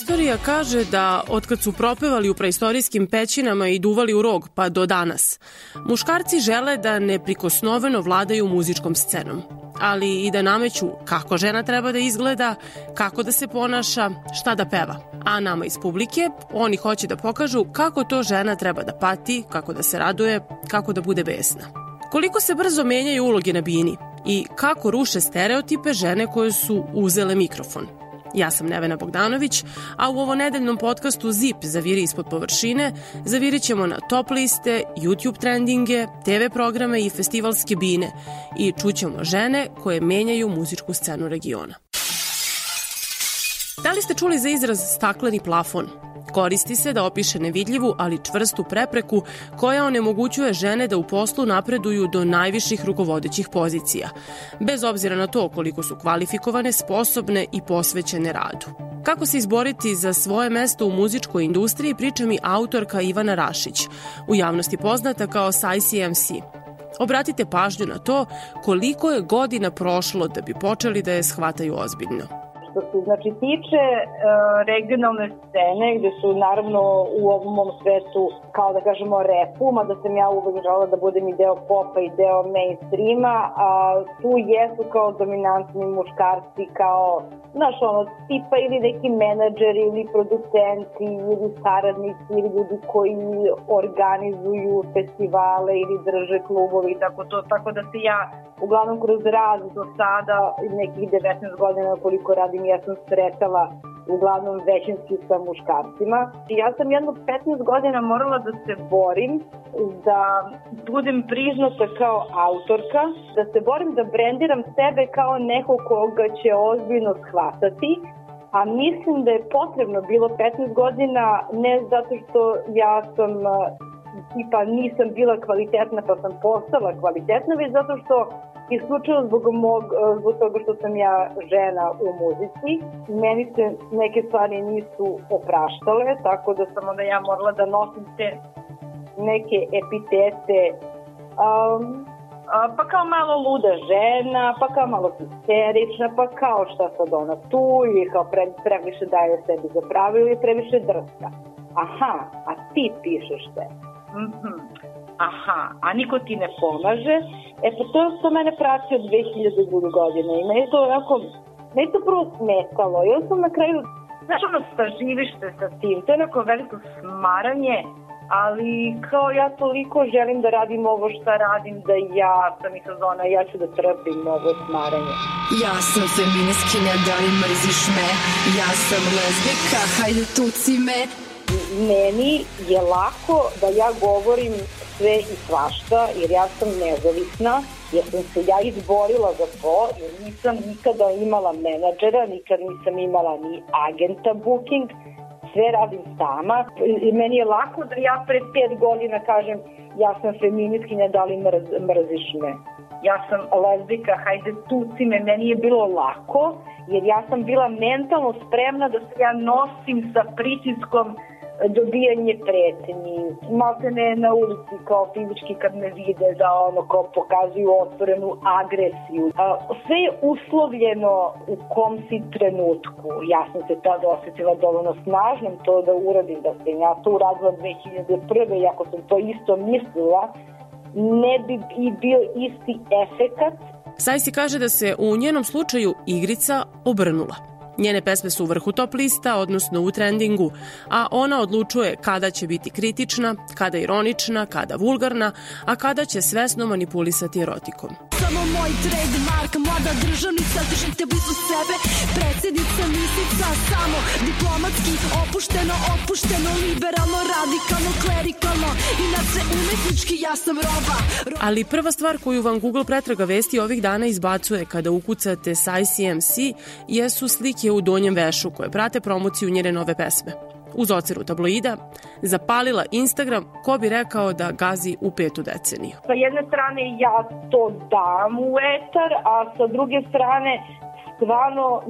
istorija kaže da otkad su propevali u preistorijskim pećinama i duvali u rog pa do danas, muškarci žele da neprikosnoveno vladaju muzičkom scenom, ali i da nameću kako žena treba da izgleda, kako da se ponaša, šta da peva. A nama iz publike oni hoće da pokažu kako to žena treba da pati, kako da se raduje, kako da bude besna. Koliko se brzo menjaju uloge na bini i kako ruše stereotipe žene koje su uzele mikrofon – Ja sam Nevena Bogdanović, a u ovo nedeljnom podcastu ZIP zaviri ispod površine zavirit ćemo na top liste, YouTube trendinge, TV programe i festivalske bine i čućemo žene koje menjaju muzičku scenu regiona. Da li ste čuli za izraz stakleni plafon? Koristi se da opiše nevidljivu, ali čvrstu prepreku koja onemogućuje žene da u poslu napreduju do najviših rukovodećih pozicija, bez obzira na to koliko su kvalifikovane, sposobne i posvećene radu. Kako se izboriti za svoje mesto u muzičkoj industriji priča mi autorka Ivana Rašić, u javnosti poznata kao SciCMC. Obratite pažnju na to koliko je godina prošlo da bi počeli da je shvataju ozbiljno. Što se znači tiče uh, regionalne scene gde su naravno u ovom mom svetu kao da kažemo repu, mada sam ja uvek žela da budem i deo popa i deo mainstreama, a tu jesu kao dominantni muškarci kao znaš ono, tipa ili neki menadžeri ili producenti ili saradnici ili ljudi koji organizuju festivale ili drže klubovi i tako to, tako da se ja uglavnom kroz rad do sada nekih 19 godina koliko radim ja sam sretala uglavnom većinski sa muškarcima. I ja sam jedno 15 godina morala da se borim da budem priznata kao autorka, da se borim da brendiram sebe kao neko koga će ozbiljno shvatati, a mislim da je potrebno bilo 15 godina ne zato što ja sam tipa nisam bila kvalitetna pa sam postala kvalitetna, već zato što isključivo zbog, mog, zbog toga što sam ja žena u muzici. Meni se neke stvari nisu opraštale, tako da sam onda ja morala da nosim te neke epitete um, pa kao malo luda žena, pa kao malo histerična, pa kao šta sad ona tu, ili kao pre, previše daje sebi za pravilo ili previše drska. Aha, a ti pišeš te. Mm -hmm. Aha, a niko ti ne pomaže. E pa to što mene prati od 2002. godine i meni to onako, meni to prvo smetalo. I onda sam na kraju, znaš ono, živiš se sa tim, to je onako veliko smaranje, ali kao ja toliko želim da radim ovo šta radim, da ja sam i sezona, ja ću da trpim ovo smaranje. Ja sam feminiskinja, da li mrziš me? Ja sam lezbika, hajde tuci me meni je lako da ja govorim sve i svašta, jer ja sam nezavisna, jer sam se ja izborila za to, jer nisam nikada imala menadžera, nikad nisam imala ni agenta booking, sve radim sama. I meni je lako da ja pred pet godina kažem ja sam feminiskinja, da li mrz, mrziš me? Ja sam lezbika, hajde tuci me, meni je bilo lako, jer ja sam bila mentalno spremna da se ja nosim sa pritiskom dobijanje pretnji, malte ne na ulici kao fizički kad me vide da ono kao pokazuju otvorenu agresiju. Sve je uslovljeno u kom si trenutku. Ja sam se tada osetila dovoljno snažnom to da uradim, da sam ja to uradila 2001. i ako sam to isto mislila, ne bi i bio isti efekat. Sajsi kaže da se u njenom slučaju igrica obrnula. Njene pesme su u vrhu top lista, odnosno u trendingu, a ona odlučuje kada će biti kritična, kada ironična, kada vulgarna, a kada će svesno manipulisati erotikom. Samo moj trademark, mlada državnica, držite blizu sebe, predsednica misica, samo diplomatski, opušteno, opušteno, liberalno, radikalno, klerikalno, inače umetnički ja sam roba. roba. Ali prva stvar koju vam Google pretraga vesti ovih dana izbacuje kada ukucate SciCMC jesu slike u donjem vešu koje prate promociju njene nove pesme. Uz oceru tabloida, zapalila Instagram, ko bi rekao da gazi u petu deceniju. Sa jedne strane ja to dam u etar, a sa druge strane stvarno,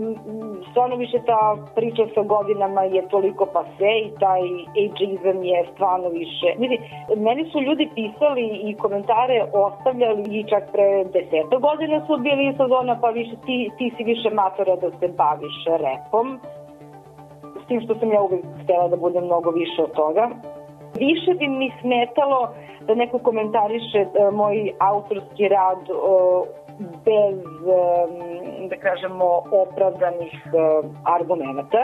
stvarno više ta priča sa godinama je toliko pase i taj ageizam je stvarno više. Vidi, meni su ljudi pisali i komentare ostavljali i čak pre deseta godina su bili sezona, pa više ti, ti si više matora da se baviš repom tim što sam ja uvek htela da budem mnogo više od toga. Više bi mi smetalo da neko komentariše uh, moj autorski rad uh, bez, um, da kažemo, opravdanih argumenta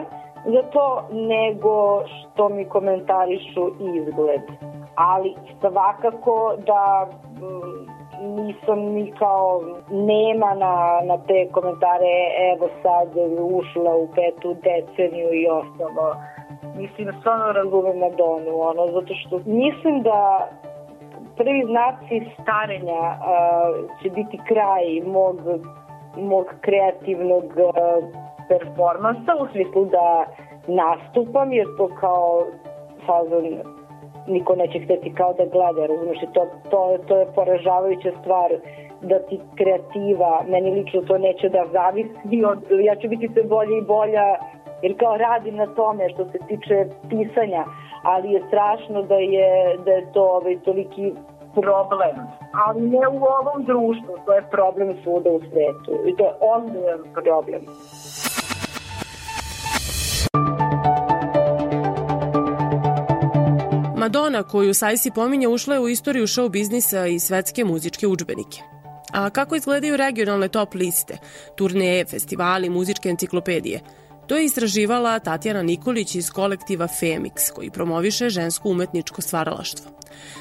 za to, nego što mi komentarišu izgled. Ali svakako da nisam ni kao nema na, na te komentare evo sad ušla u petu deceniju i ostalo. Mislim, stvarno razumem Madonu, ono, zato što mislim da prvi znaci starenja uh, će biti kraj mog, mog kreativnog uh, performansa u smislu da nastupam, jer to kao fazon niko neće hteti kao da gleda, razumiješ, to, to, to je poražavajuća stvar da ti kreativa, meni lično to neće da zavisi od, ja ću biti sve bolje i bolja, jer kao radim na tome što se tiče pisanja, ali je strašno da je, da je to ovaj, toliki problem, ali ne u ovom društvu, to je problem svuda u svetu i to je ozbiljan problem. Madonna, koju Sajsi pominje, ušla je u istoriju show biznisa i svetske muzičke učbenike. A kako izgledaju regionalne top liste, turneje, festivali, muzičke enciklopedije? To je istraživala Tatjana Nikolić iz kolektiva Femix, koji promoviše žensko umetničko stvaralaštvo.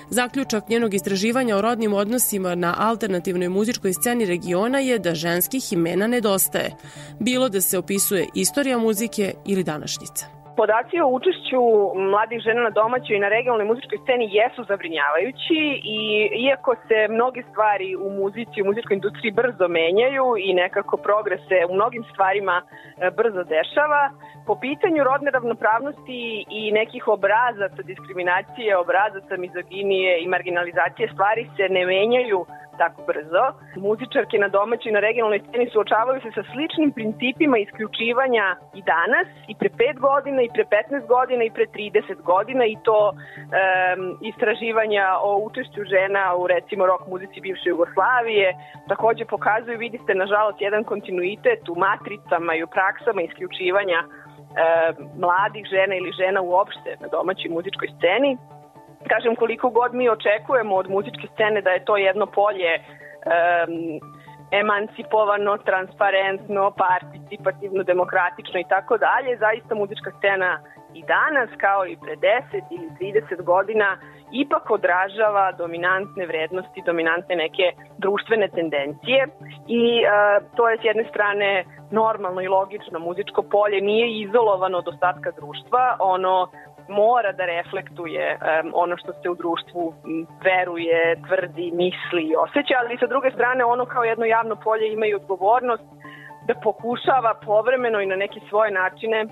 Zaključak njenog istraživanja o rodnim odnosima na alternativnoj muzičkoj sceni regiona je da ženskih imena nedostaje, bilo da se opisuje istorija muzike ili današnjica. Podaci o učešću mladih žena na domaćoj i na regionalnoj muzičkoj sceni jesu zabrinjavajući i iako se mnoge stvari u muzici, u muzičkoj industriji brzo menjaju i nekako progres se u mnogim stvarima e, brzo dešava, po pitanju rodne ravnopravnosti i nekih obrazaca diskriminacije, obrazaca mizoginije i marginalizacije stvari se ne menjaju tako brzo. Muzičarke na domaćoj i na regionalnoj sceni suočavaju se sa sličnim principima isključivanja i danas, i pre 5 godina, i pre 15 godina, i pre 30 godina, i to um, istraživanja o učešću žena u recimo rock muzici bivše Jugoslavije takođe pokazuju, vidite, nažalost, jedan kontinuitet u matricama i u praksama isključivanja mladih žena ili žena uopšte na domaćoj muzičkoj sceni kažem koliko god mi očekujemo od muzičke scene da je to jedno polje um, emancipovano, transparentno, participativno, demokratično i tako dalje, zaista muzička scena i danas kao i pre 10 ili 30 godina ipak odražava dominantne vrednosti, dominantne neke društvene tendencije i uh, to je s jedne strane normalno i logično muzičko polje nije izolovano od ostatka društva, ono mora da reflektuje um, ono što se u društvu veruje, tvrdi, misli i osjeća, ali sa druge strane ono kao jedno javno polje ima i odgovornost da pokušava povremeno i na neke svoje načine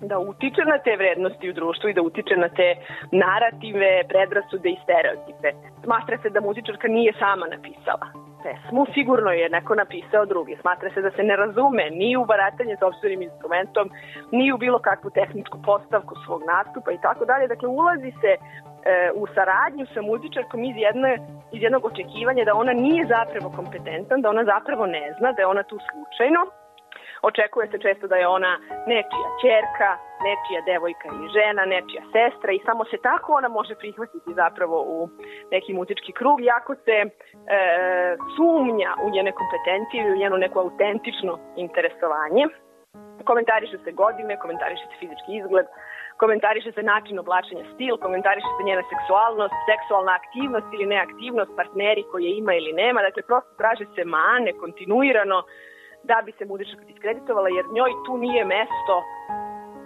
da utiče na te vrednosti u društvu i da utiče na te narative, predrasude i stereotipe. Smatra se da muzičarka nije sama napisala pesmu, sigurno je neko napisao drugi. Smatra se da se ne razume ni u baratanje sobstvenim instrumentom, ni u bilo kakvu tehničku postavku svog nastupa i tako dalje. Dakle, ulazi se e, u saradnju sa muzičarkom iz, jedne, iz jednog očekivanja da ona nije zapravo kompetentan, da ona zapravo ne zna, da je ona tu slučajno Očekuje se često da je ona nečija čerka, nečija devojka ili žena, nečija sestra i samo se tako ona može prihvatiti zapravo u neki muzički krug, jako se e, sumnja u njene kompetencije ili u njeno neko autentično interesovanje. Komentariše se godine, komentariše se fizički izgled, komentariše se način oblačenja, stil, komentariše se njena seksualnost, seksualna aktivnost ili neaktivnost, partneri koje ima ili nema, dakle prosto traže se mane kontinuirano, da bi se muzička diskreditovala, jer njoj tu nije mesto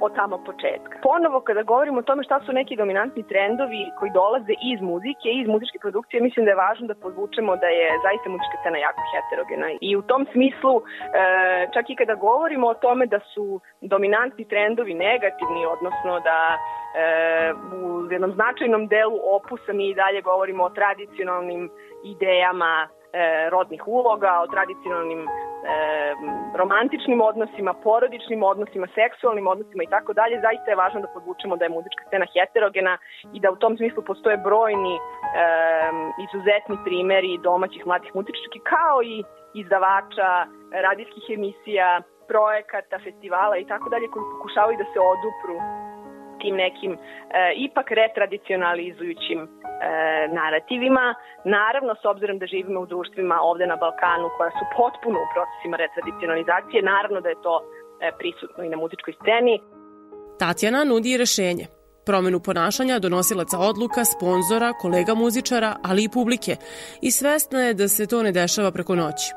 od samog početka. Ponovo, kada govorimo o tome šta su neki dominantni trendovi koji dolaze iz muzike, iz muzičke produkcije, mislim da je važno da podvučemo da je zaista muzička scena jako heterogena. I u tom smislu, e, čak i kada govorimo o tome da su dominantni trendovi negativni, odnosno da e, u jednom značajnom delu opusa mi i dalje govorimo o tradicionalnim idejama rodnih uloga, o tradicionalnim e, romantičnim odnosima, porodičnim odnosima, seksualnim odnosima i tako dalje, zaista je važno da podvučemo da je muzička scena heterogena i da u tom smislu postoje brojni e, izuzetni primeri domaćih mladih muzički kao i izdavača, radijskih emisija, projekata, festivala i tako dalje koji pokušavaju da se odupru tim nekim e, ipak retradicionalizujućim e, narativima. Naravno, s obzirom da živimo u društvima ovde na Balkanu koja su potpuno u procesima retradicionalizacije, naravno da je to e, prisutno i na muzičkoj sceni. Tatjana nudi rešenje promenu ponašanja donosilaca odluka, sponzora, kolega muzičara, ali i publike i svesna je da se to ne dešava preko noći.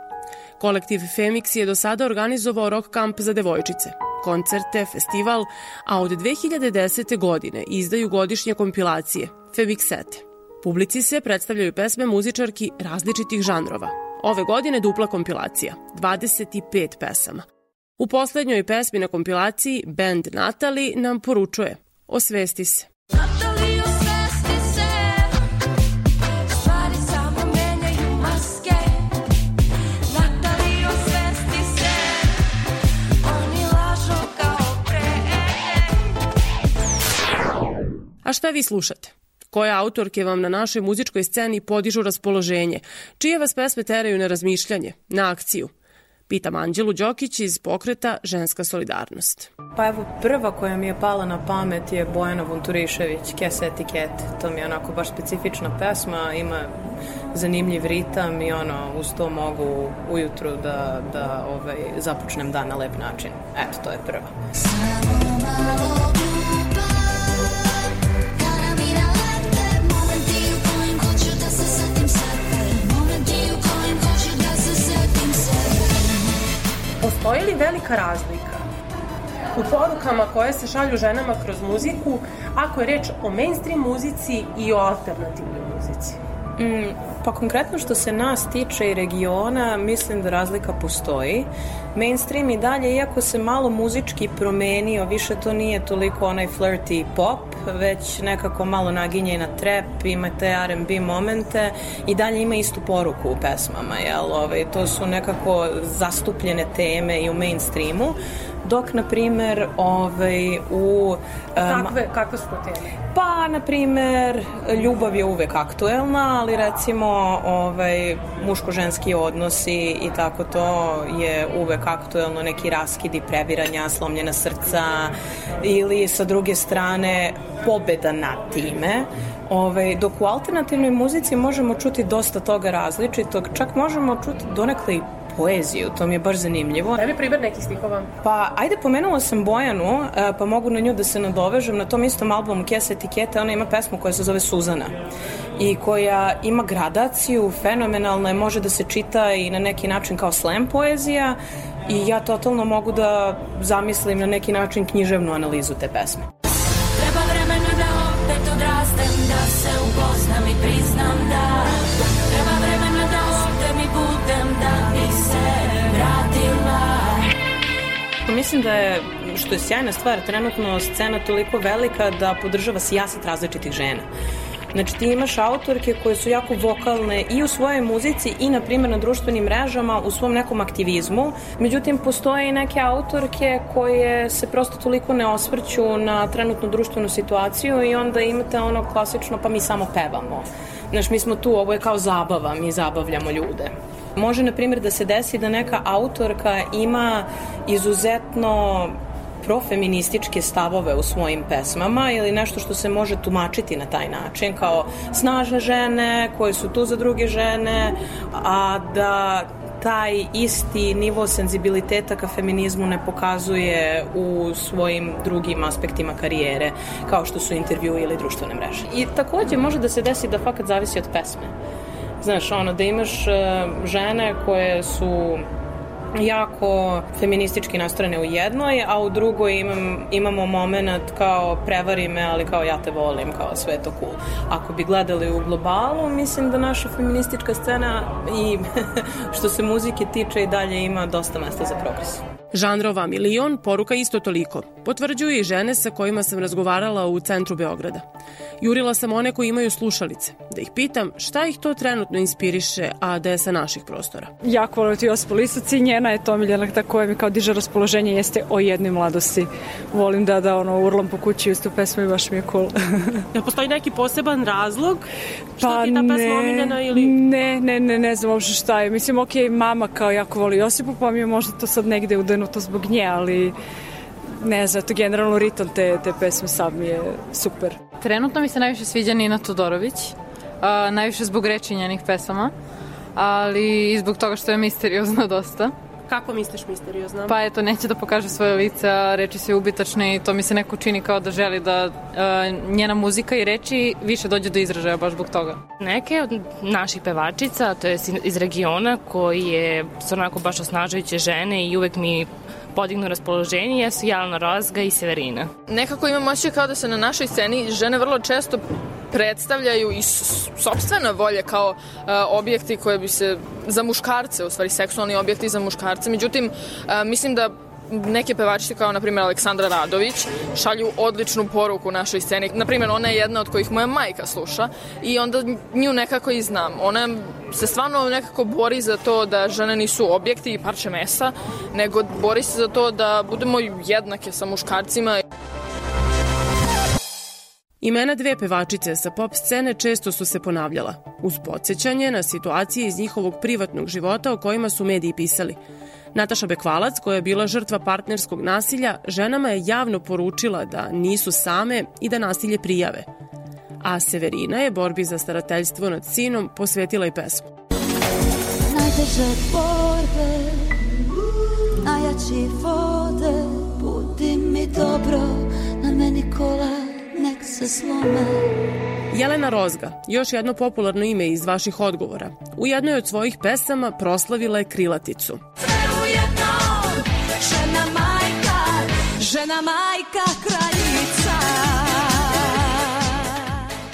Kolektiv Femix je do sada organizovao rock kamp za devojčice, koncerte, festival, a od 2010. godine izdaju godišnje kompilacije, Femixete. Publici se predstavljaju pesme muzičarki različitih žanrova. Ove godine dupla kompilacija, 25 pesama. U poslednjoj pesmi na kompilaciji band Natali nam poručuje Osvesti se. Natali, osvesti se Stvari samo menjaju maske Natali, osvesti se Oni lažu kao pre A šta vi slušate? Koje autorke vam na našoj muzičkoj sceni podižu raspoloženje? Čije vas pesme teraju na razmišljanje, na akciju? Pitam Anđelu Đokić iz pokreta Ženska solidarnost. Pa evo, prva koja mi je pala na pamet je Bojana Vunturišević, Kes etikete. To mi je onako baš specifična pesma, ima zanimljiv ritam i ono, uz to mogu ujutru da, da ovaj, započnem dan na lep način. Eto, to je prva. Samo malo Postoji li velika razlika u porukama koje se šalju ženama kroz muziku ako je reč o mainstream muzici i o alternativnoj muzici? Mm, pa konkretno što se nas tiče i regiona, mislim da razlika postoji. Mainstream i dalje, iako se malo muzički promenio, više to nije toliko onaj flirty pop, već nekako malo naginje na trap, ima te R&B momente i dalje ima istu poruku u pesmama, jel? Ove, ovaj, to su nekako zastupljene teme i u mainstreamu, dok, na primer, ovaj, u... Kakve, kakve su to teme? Pa, na primer, ljubav je uvek aktuelna, ali recimo ovaj, muško-ženski odnosi i tako to je uvek aktuelno, neki raskidi, previranja, slomljena srca ili sa druge strane pobeda nad time. Ove, ovaj, dok u alternativnoj muzici možemo čuti dosta toga različitog, čak možemo čuti donekle i poeziju, to mi je baš zanimljivo. Daj mi primer nekih stihova. Pa, ajde, pomenula sam Bojanu, e, pa mogu na nju da se nadovežem. Na tom istom albumu Kes etikete, ona ima pesmu koja se zove Suzana i koja ima gradaciju, fenomenalna je, može da se čita i na neki način kao slam poezija i ja totalno mogu da zamislim na neki način književnu analizu te pesme. Treba vremena da opet odrastem, da se upoznam i priznam da Mislim da je, što je sjajna stvar, trenutno scena toliko velika da podržava sijaset različitih žena. Znači ti imaš autorke koje su jako vokalne i u svojoj muzici i na primjer na društvenim mrežama u svom nekom aktivizmu. Međutim, postoje i neke autorke koje se prosto toliko ne osvrću na trenutnu društvenu situaciju i onda imate ono klasično pa mi samo pevamo. Znaš, mi smo tu, ovo je kao zabava, mi zabavljamo ljude. Može, na primjer, da se desi da neka autorka ima izuzetno profeminističke stavove u svojim pesmama ili nešto što se može tumačiti na taj način kao snažne žene koje su tu za druge žene, a da taj isti nivo senzibiliteta ka feminizmu ne pokazuje u svojim drugim aspektima karijere, kao što su intervju ili društvene mreže. I takođe može da se desi da fakat zavisi od pesme. Znaš, ono, da imaš uh, žene koje su jako feministički nastrojene u jednoj, a u drugoj imam, imamo moment kao prevari me, ali kao ja te volim, kao sve to cool. Ako bi gledali u globalu, mislim da naša feministička scena i što se muzike tiče i dalje ima dosta mesta za progres. Žanrova milion, poruka isto toliko. Potvrđuju i žene sa kojima sam razgovarala u centru Beograda. Jurila sam one koji imaju slušalice, da ih pitam šta ih to trenutno inspiriše, a da je sa naših prostora. Jako volim ti Josipa Lisac i njena je to miljena ta koja mi kao diže raspoloženje jeste o jednoj mladosti. Volim da da ono urlam po kući istu pesmu i baš mi je cool. ja postoji neki poseban razlog što pa ti ta pesma ne, omiljena ili? Ne, ne, ne, ne znam uopšte šta je. Mislim, ok, mama kao jako voli Josipu, pa mi je možda to sad negde u okrenuto zbog nje, ali ne znam, to generalno ritam te, te pesme sad mi je super. Trenutno mi se najviše sviđa Nina Todorović, uh, najviše zbog reči njenih pesama, ali i zbog toga što je misteriozna dosta. Kako misliš misteriozno? Pa eto, neće da pokaže svoje lice, a reči su ubitačne i to mi se neko čini kao da želi da uh, njena muzika i reči više dođe do izražaja baš zbog toga. Neke od naših pevačica, to je iz regiona, koji je su onako baš osnažujuće žene i uvek mi podignu raspoloženje jesu Jelena Rozga i Severina. Nekako imam osjećaj kao da se na našoj sceni žene vrlo često predstavljaju i sobstvena volje kao uh, objekti koje bi se za muškarce, u stvari seksualni objekti za muškarce. Međutim, uh, mislim da neke pevačice kao na primjer Aleksandra Radović šalju odličnu poruku našoj sceni. Na primjer, ona je jedna od kojih moja majka sluša i onda nju nekako i znam. Ona se stvarno nekako bori za to da žene nisu objekti i parče mesa, nego bori se za to da budemo jednake sa muškarcima. Imena dve pevačice sa pop scene često su se ponavljala, uz podsjećanje na situacije iz njihovog privatnog života o kojima su mediji pisali. Nataša Bekvalac, koja je bila žrtva partnerskog nasilja, ženama je javno poručila da nisu same i da nasilje prijave. A Severina je borbi za starateljstvo nad sinom posvetila i pesmu. Najteže borbe, najjači vode, budi mi dobro, na meni kola nek se slome. Jelena Rozga, još jedno popularno ime iz vaših odgovora, u jednoj od svojih pesama proslavila je krilaticu. žena žena majka kraljica.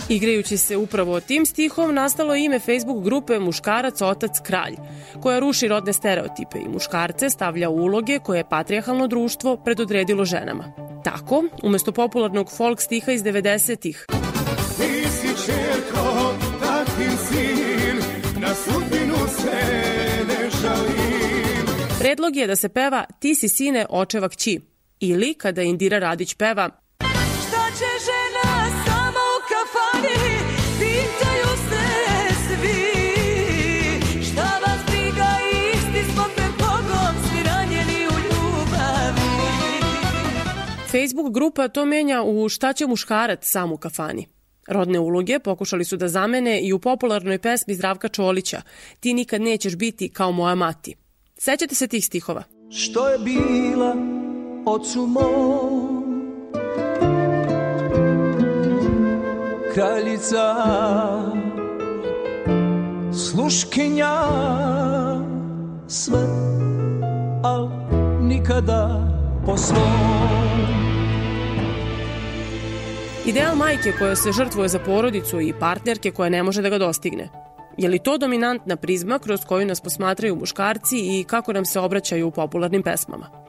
Igrajući se upravo tim stihom nastalo je ime Facebook grupe Muškarac, Otac, Kralj, koja ruši rodne stereotipe i muškarce stavlja u uloge koje je patrijarhalno društvo predodredilo ženama. Tako, umesto popularnog folk stiha iz 90-ih. Ti si čerko, tatin sin, na sudbinu se ne žalim. Predlog je da se peva Ti si sine očeva kći. Ili kada Indira Radić peva Šta će žena sama u kafani, pitaju se svi. Šta vas briga, isti smo pred Bogom, svi ranjeni u ljubavi. Facebook grupa to menja u Šta će muškarac sam u kafani. Rodne uloge pokušali su da zamene i u popularnoj pesmi Zdravka Čolića Ti nikad nećeš biti kao moja mati. Sećate se tih stihova? Što je bila ocu mom Kraljica Sluškinja Sve Al nikada po svom Ideal majke koja se žrtvuje za porodicu i partnerke koja ne može da ga dostigne. Je li to dominantna prizma kroz koju nas posmatraju muškarci i kako nam se obraćaju u popularnim pesmama?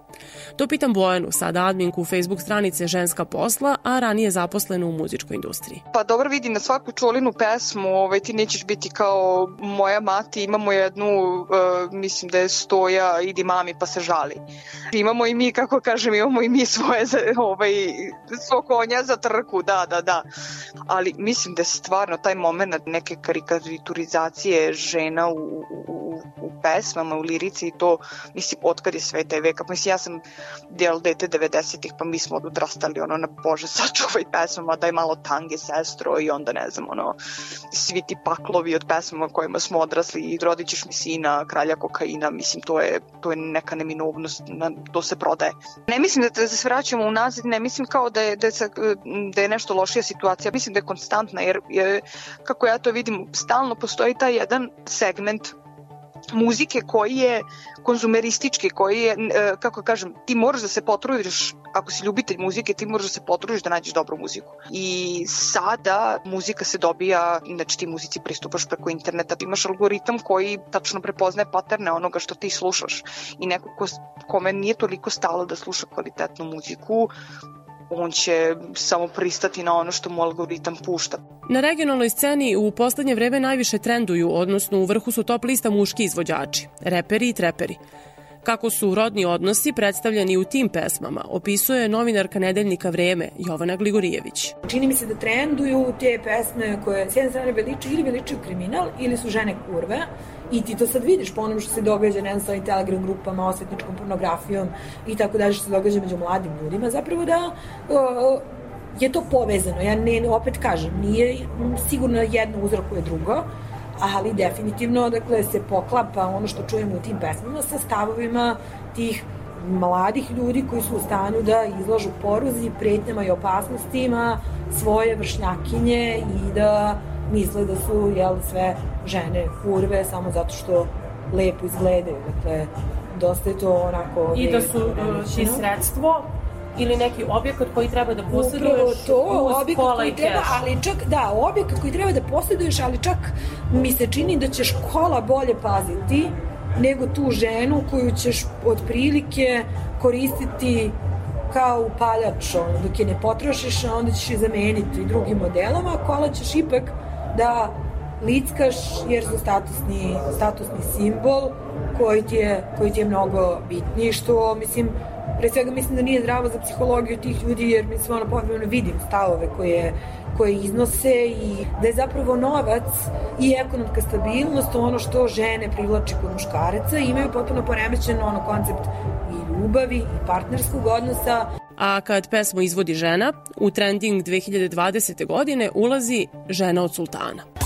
To pitam Bojanu, sada adminku Facebook stranice Ženska posla, a ranije zaposlenu u muzičkoj industriji. Pa dobro vidi na svaku čolinu pesmu, ovaj, ti nećeš biti kao moja mati, imamo jednu, uh, mislim da je stoja, idi mami pa se žali. Imamo i mi, kako kažem, imamo i mi svoje, ovaj, svog konja za trku, da, da, da. Ali mislim da je stvarno taj moment neke karikaturizacije žena u, u, u pesmama, u lirici i to, mislim, otkad je sve te veka. Mislim, ja sam del dete 90-ih, pa mi smo odrastali ono na Bože sačuvaj pesmama, daj malo tange sestro i onda ne znam, ono, svi ti paklovi od pesmama kojima smo odrasli i rodit ćeš mi sina, kralja kokaina, mislim, to je, to je neka neminovnost, na, to se prodaje. Ne mislim da, da se vraćamo unazad, ne mislim kao da je, da je, da je nešto lošija situacija, mislim da je konstantna, jer je, kako ja to vidim, stalno postoji taj jedan segment muzike koji je konzumeristički, koji je, e, kako kažem, ti moraš da se potrudiš, ako si ljubitelj muzike, ti moraš da se potrudiš da nađeš dobru muziku. I sada muzika se dobija, znači ti muzici pristupaš preko interneta, imaš algoritam koji tačno prepoznaje paterne onoga što ti slušaš. I neko ko, kome nije toliko stalo da sluša kvalitetnu muziku, on će samo pristati na ono što mu algoritam pušta. Na regionalnoj sceni u poslednje vreme najviše trenduju, odnosno u vrhu su top lista muški izvođači, reperi i treperi. Kako su rodni odnosi predstavljeni u tim pesmama, opisuje novinarka nedeljnika Vreme Jovana Gligorijević. Čini mi se da trenduju te pesme koje s jedne strane veliču ili veličuju kriminal ili su žene kurve I ti to sad vidiš po onom što se događa, ne sa telegram grupama, osvetničkom pornografijom i tako dalje što se događa među mladim ljudima, zapravo da uh, je to povezano. Ja ne, opet kažem, nije sigurno jedno uzrokuje drugo, ali definitivno dakle, se poklapa ono što čujemo u tim pesmama sa stavovima tih mladih ljudi koji su u stanju da izlažu poruzi, pretnjama i opasnostima svoje vršnjakinje i da misle da su jel, sve žene kurve samo zato što lepo izgledaju. Dakle, dosta je to onako... I da su uh, i sredstvo ili neki objekat koji treba da posjeduješ to, uz objekat koji treba, ali čak, da, objekat koji treba da posjeduješ, ali čak mi se čini da ćeš kola bolje paziti nego tu ženu koju ćeš otprilike koristiti kao upaljač, ono, dok je ne potrošiš, a onda ćeš je zameniti drugim modelom, a kola ćeš ipak da lickaš jer su statusni, statusni simbol koji ti je, koji ti je mnogo bitniji, što mislim pre svega mislim da nije zdravo za psihologiju tih ljudi jer mislim ono potrebno vidim stavove koje koje iznose i da je zapravo novac i ekonomska stabilnost ono što žene privlači kod muškaraca imaju potpuno poremećen ono koncept i ljubavi i partnerskog odnosa A kad pesmu izvodi žena, u trending 2020. godine ulazi žena od sultana.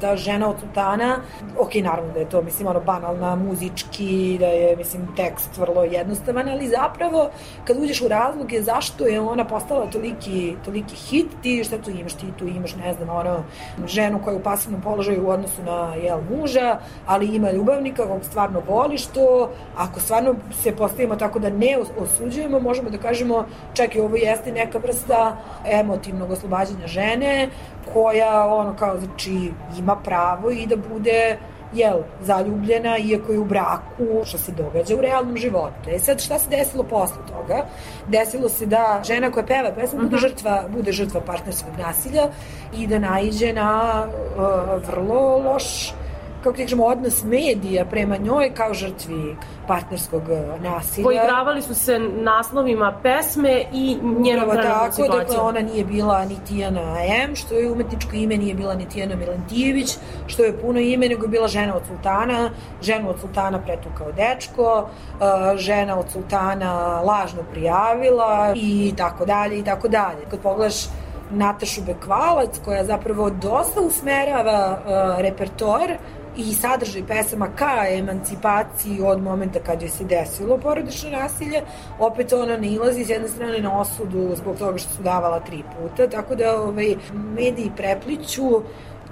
Ta žena od sultana, ok, naravno da je to, mislim, ono, banalna, muzički, da je, mislim, tekst vrlo jednostavan, ali zapravo, kad uđeš u razloge zašto je ona postala toliki, toliki hit, ti šta tu imaš, ti tu imaš, ne znam, ono, ženu koja je u pasivnom položaju u odnosu na, jel, muža, ali ima ljubavnika kog stvarno voli, što, ako stvarno se postavimo tako da ne os- osuđujemo, možemo da kažemo, čak i ovo jeste neka vrsta emotivnog oslobađanja žene, koja, ono, kao, znači, ima pravo i da bude jel, zaljubljena, iako je u braku, što se događa u realnom životu. E sad, šta se desilo posle toga? Desilo se da žena koja peva pesmu bude žrtva, bude žrtva partnerskog nasilja i da naiđe na uh, vrlo loš kako ti kažemo, odnos medija prema njoj kao žrtvi partnerskog uh, nasilja. Poigravali su se naslovima pesme i njenom Upravo tako, dakle situacijom. ona nije bila ni Tijana M, što je umetničko ime, nije bila ni Tijana Milentijević, što je puno ime, nego je bila žena od sultana, ženu od sultana pretukao dečko, uh, žena od sultana lažno prijavila i tako dalje i tako dalje. Kad pogledaš Natašu Bekvalac, koja zapravo dosta usmerava uh, repertoar i sadržaj pesama ka emancipaciji od momenta kad joj se desilo porodično nasilje, opet ona ne ilazi s jedne strane na osudu zbog toga što su davala tri puta, tako da ovaj, mediji prepliću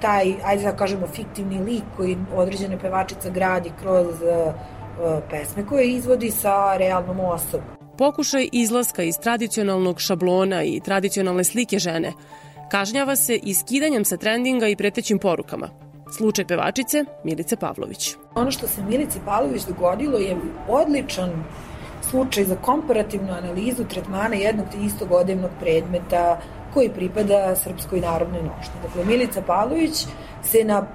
taj, ajde da kažemo, fiktivni lik koji određena pevačica gradi kroz uh, pesme koje izvodi sa realnom osobom. Pokušaj izlaska iz tradicionalnog šablona i tradicionalne slike žene kažnjava se iskidanjem sa trendinga i pretećim porukama. Slučaj pevačice Milice Pavlović. Ono što se Milici Pavlović dogodilo je odličan slučaj za komparativnu analizu tretmana jednog istog odevnog predmeta koji pripada Srpskoj narodnoj nošnji. Dakle, Milica Pavlović se na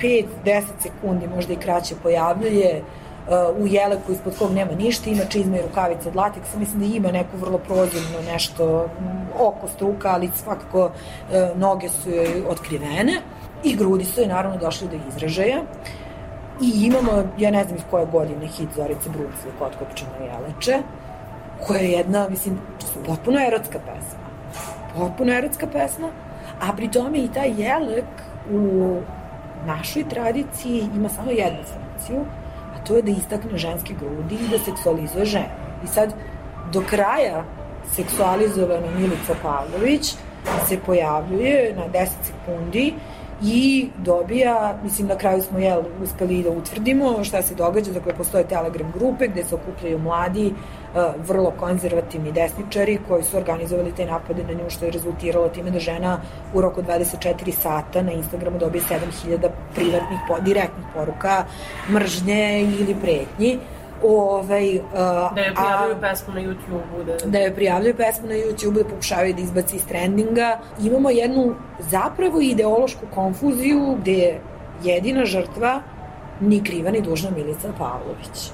5-10 sekundi, možda i kraće, pojavljuje uh, u jeleku ispod kog nema ništa, ima čizme i rukavice od lateksa, mislim da ima neku vrlo prozirno nešto oko struka, ali svakako uh, noge su joj otkrivene i grudi su joj naravno došli do izražaja. I imamo, ja ne znam iz koje godine, hit Zorice Brucli, Potkopčina Jeleče, koja je jedna, mislim, potpuno erotska pesma. Potpuno erotska pesma, a pri tome i taj jelek u našoj tradiciji ima samo jednu funkciju, a to je da istakne ženske grudi i da seksualizuje ženu. I sad, do kraja seksualizovana Milica Pavlović se pojavljuje na 10 sekundi i dobija, mislim na kraju smo jel, uspeli da utvrdimo šta se događa, dakle postoje telegram grupe gde se okupljaju mladi, uh, vrlo konzervativni desničari koji su organizovali te napade na nju što je rezultiralo time da žena u roku 24 sata na Instagramu dobije 7000 privatnih, direktnih poruka mržnje ili pretnji. Ovaj, uh, Da je a- prijavljaju pesmu na YouTube-u. Da... da je prijavljaju pesmu na YouTube, da pokušavaju da izbaci iz trendinga. Imamo jednu zapravo ideološku konfuziju gde jedina žrtva ni kriva ni dužna Milica Pavlović.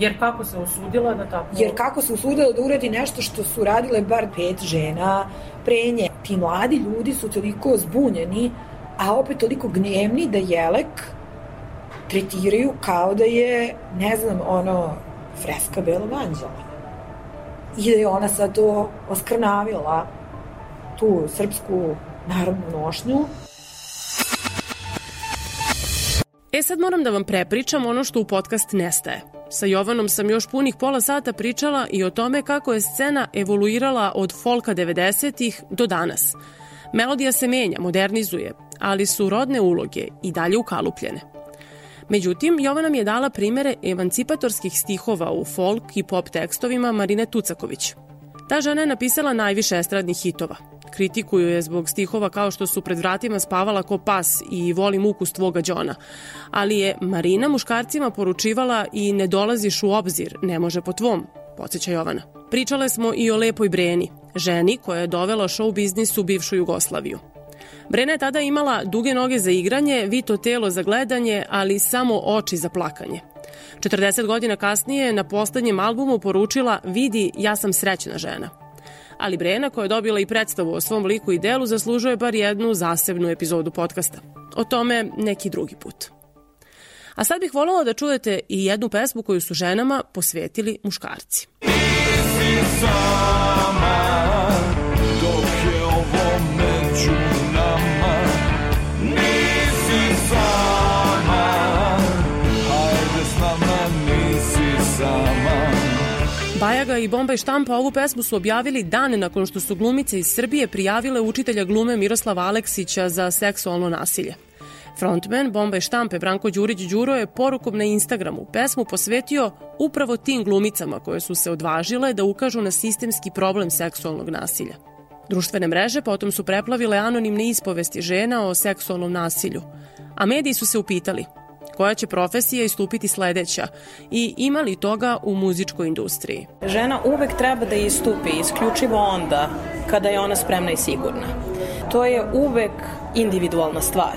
Jer kako se usudila da tako... Jer kako se usudila da uradi nešto što su radile bar pet žena pre nje. Ti mladi ljudi su toliko zbunjeni, a opet toliko gnevni da Jelek tretiraju kao da je, ne znam, ono, freska belog anđela. I da je ona sad to oskrnavila, tu srpsku narodnu nošnju. E sad moram da vam prepričam ono što u podcast nestaje. Sa Jovanom sam još punih pola sata pričala i o tome kako je scena evoluirala od folka 90-ih do danas. Melodija se menja, modernizuje, ali su rodne uloge i dalje ukalupljene. Međutim, Jovana mi je dala primere emancipatorskih stihova u folk i pop tekstovima Marine Tucaković. Ta žena je napisala najviše estradnih hitova. Kritikuju je zbog stihova kao što su pred vratima spavala ko pas i volim ukus tvoga džona. Ali je Marina muškarcima poručivala i ne dolaziš u obzir, ne može po tvom, podsjeća Jovana. Pričale smo i o Lepoj Breni, ženi koja je dovela show biznis u bivšu Jugoslaviju. Brena je tada imala duge noge za igranje, vito telo za gledanje, ali samo oči za plakanje. 40 godina kasnije na poslednjem albumu poručila Vidi, ja sam srećna žena. Ali Brena, koja je dobila i predstavu o svom liku i delu, zaslužuje bar jednu zasebnu epizodu podcasta. O tome neki drugi put. A sad bih voljela da čujete i jednu pesmu koju su ženama posvetili muškarci. Nisi sama, Bajaga i Bombaj štampa ovu pesmu su objavili dan nakon što su glumice iz Srbije prijavile učitelja glume Miroslava Aleksića za seksualno nasilje. Frontman Bombaj štampe Branko Đurić Đuro je porukom na Instagramu pesmu posvetio upravo tim glumicama koje su se odvažile da ukažu na sistemski problem seksualnog nasilja. Društvene mreže potom su preplavile anonimne ispovesti žena o seksualnom nasilju, a mediji su se upitali koja će profesija istupiti sledeća i ima li toga u muzičkoj industriji. Žena uvek treba da istupi isključivo onda kada je ona spremna i sigurna. To je uvek individualna stvar.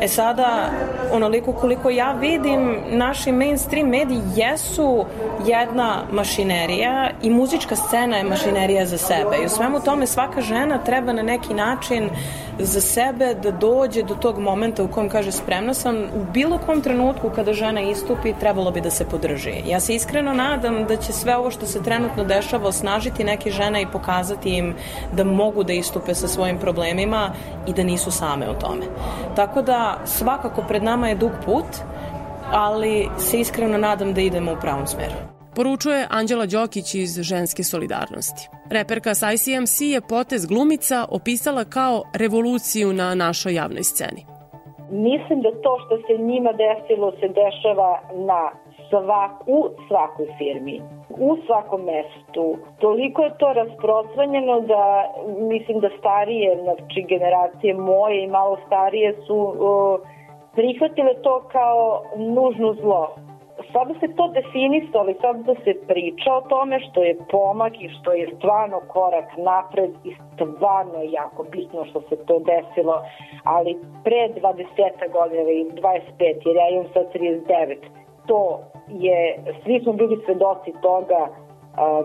E sada, onoliko koliko ja vidim, naši mainstream mediji jesu jedna mašinerija i muzička scena je mašinerija za sebe. I u svemu tome svaka žena treba na neki način za sebe da dođe do tog momenta u kojem kaže spremna sam u bilo kom trenutku kada žena istupi trebalo bi da se podrži. Ja se iskreno nadam da će sve ovo što se trenutno dešava osnažiti neke žene i pokazati im da mogu da istupe sa svojim problemima i da nisu same u tome. Tako da svakako pred nama je dug put, ali se iskreno nadam da idemo u pravom smeru. Poručuje Anđela Đokić iz Ženske solidarnosti. Reperka sa ICMC je potez glumica opisala kao revoluciju na našoj javnoj sceni. Mislim da to što se njima desilo se dešava na svaku, svakoj firmi, u svakom mestu. Toliko je to rasprostranjeno da mislim da starije, znači generacije moje i malo starije su uh, prihvatile to kao nužno zlo sada se to definisalo i sada da se priča o tome što je pomak i što je stvarno korak napred i stvarno je jako bitno što se to desilo, ali pre 20 godina i 25, jer ja imam sad 39, to je, svi smo bili svedoci toga,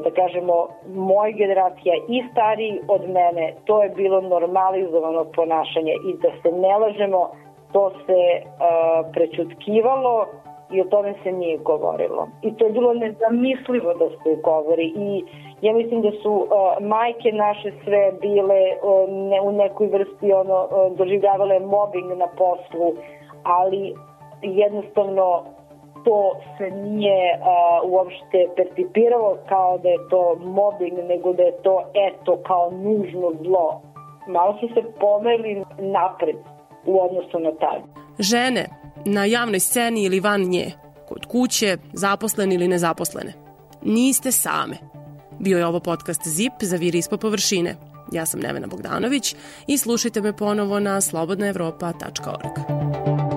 da kažemo, moja generacija i stariji od mene, to je bilo normalizovano ponašanje i da se ne lažemo, to se uh, prećutkivalo, i o tome se nije govorilo. I to je bilo nezamislivo da se govori i ja mislim da su uh, majke naše sve bile uh, ne, u nekoj vrsti ono uh, doživljavale mobbing na poslu, ali jednostavno to se nije uh, uopšte percipiralo kao da je to mobbing, nego da je to eto kao nužno zlo. Malo su se pomeli napred u odnosu na tad. Žene na javnoj sceni ili van nje, kod kuće, zaposlene ili nezaposlene. Niste same. Bio je ovo podcast ZIP za vir ispod površine. Ja sam Nevena Bogdanović i slušajte me ponovo na slobodnaevropa.org.